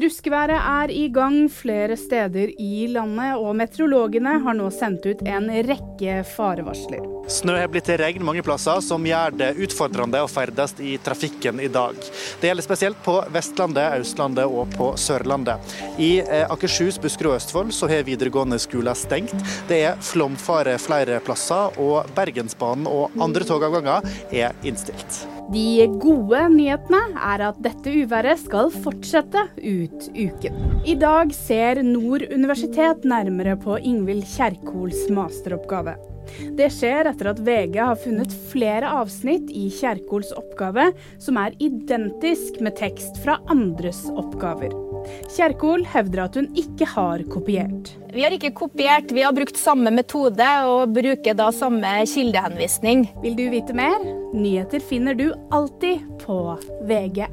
Ruskeværet er i gang flere steder i landet, og meteorologene har nå sendt ut en rekke farevarsler. Snø har blitt til regn mange plasser, som gjør det utfordrende å ferdes i trafikken i dag. Det gjelder spesielt på Vestlandet, Østlandet og på Sørlandet. I eh, Akershus, Buskerud og Østfold så har videregående skoler stengt. Det er flomfare flere plasser, og Bergensbanen og andre togavganger er innstilt. De gode nyhetene er at dette uværet skal fortsette ut uken. I dag ser Nord universitet nærmere på Ingvild Kjerkols masteroppgave. Det skjer etter at VG har funnet flere avsnitt i Kjerkols oppgave som er identisk med tekst fra andres oppgaver. Kjerkol hevder at hun ikke har kopiert. Vi har ikke kopiert, vi har brukt samme metode og bruker da samme kildehenvisning. Vil du vite mer? Nyheter finner du alltid på VG.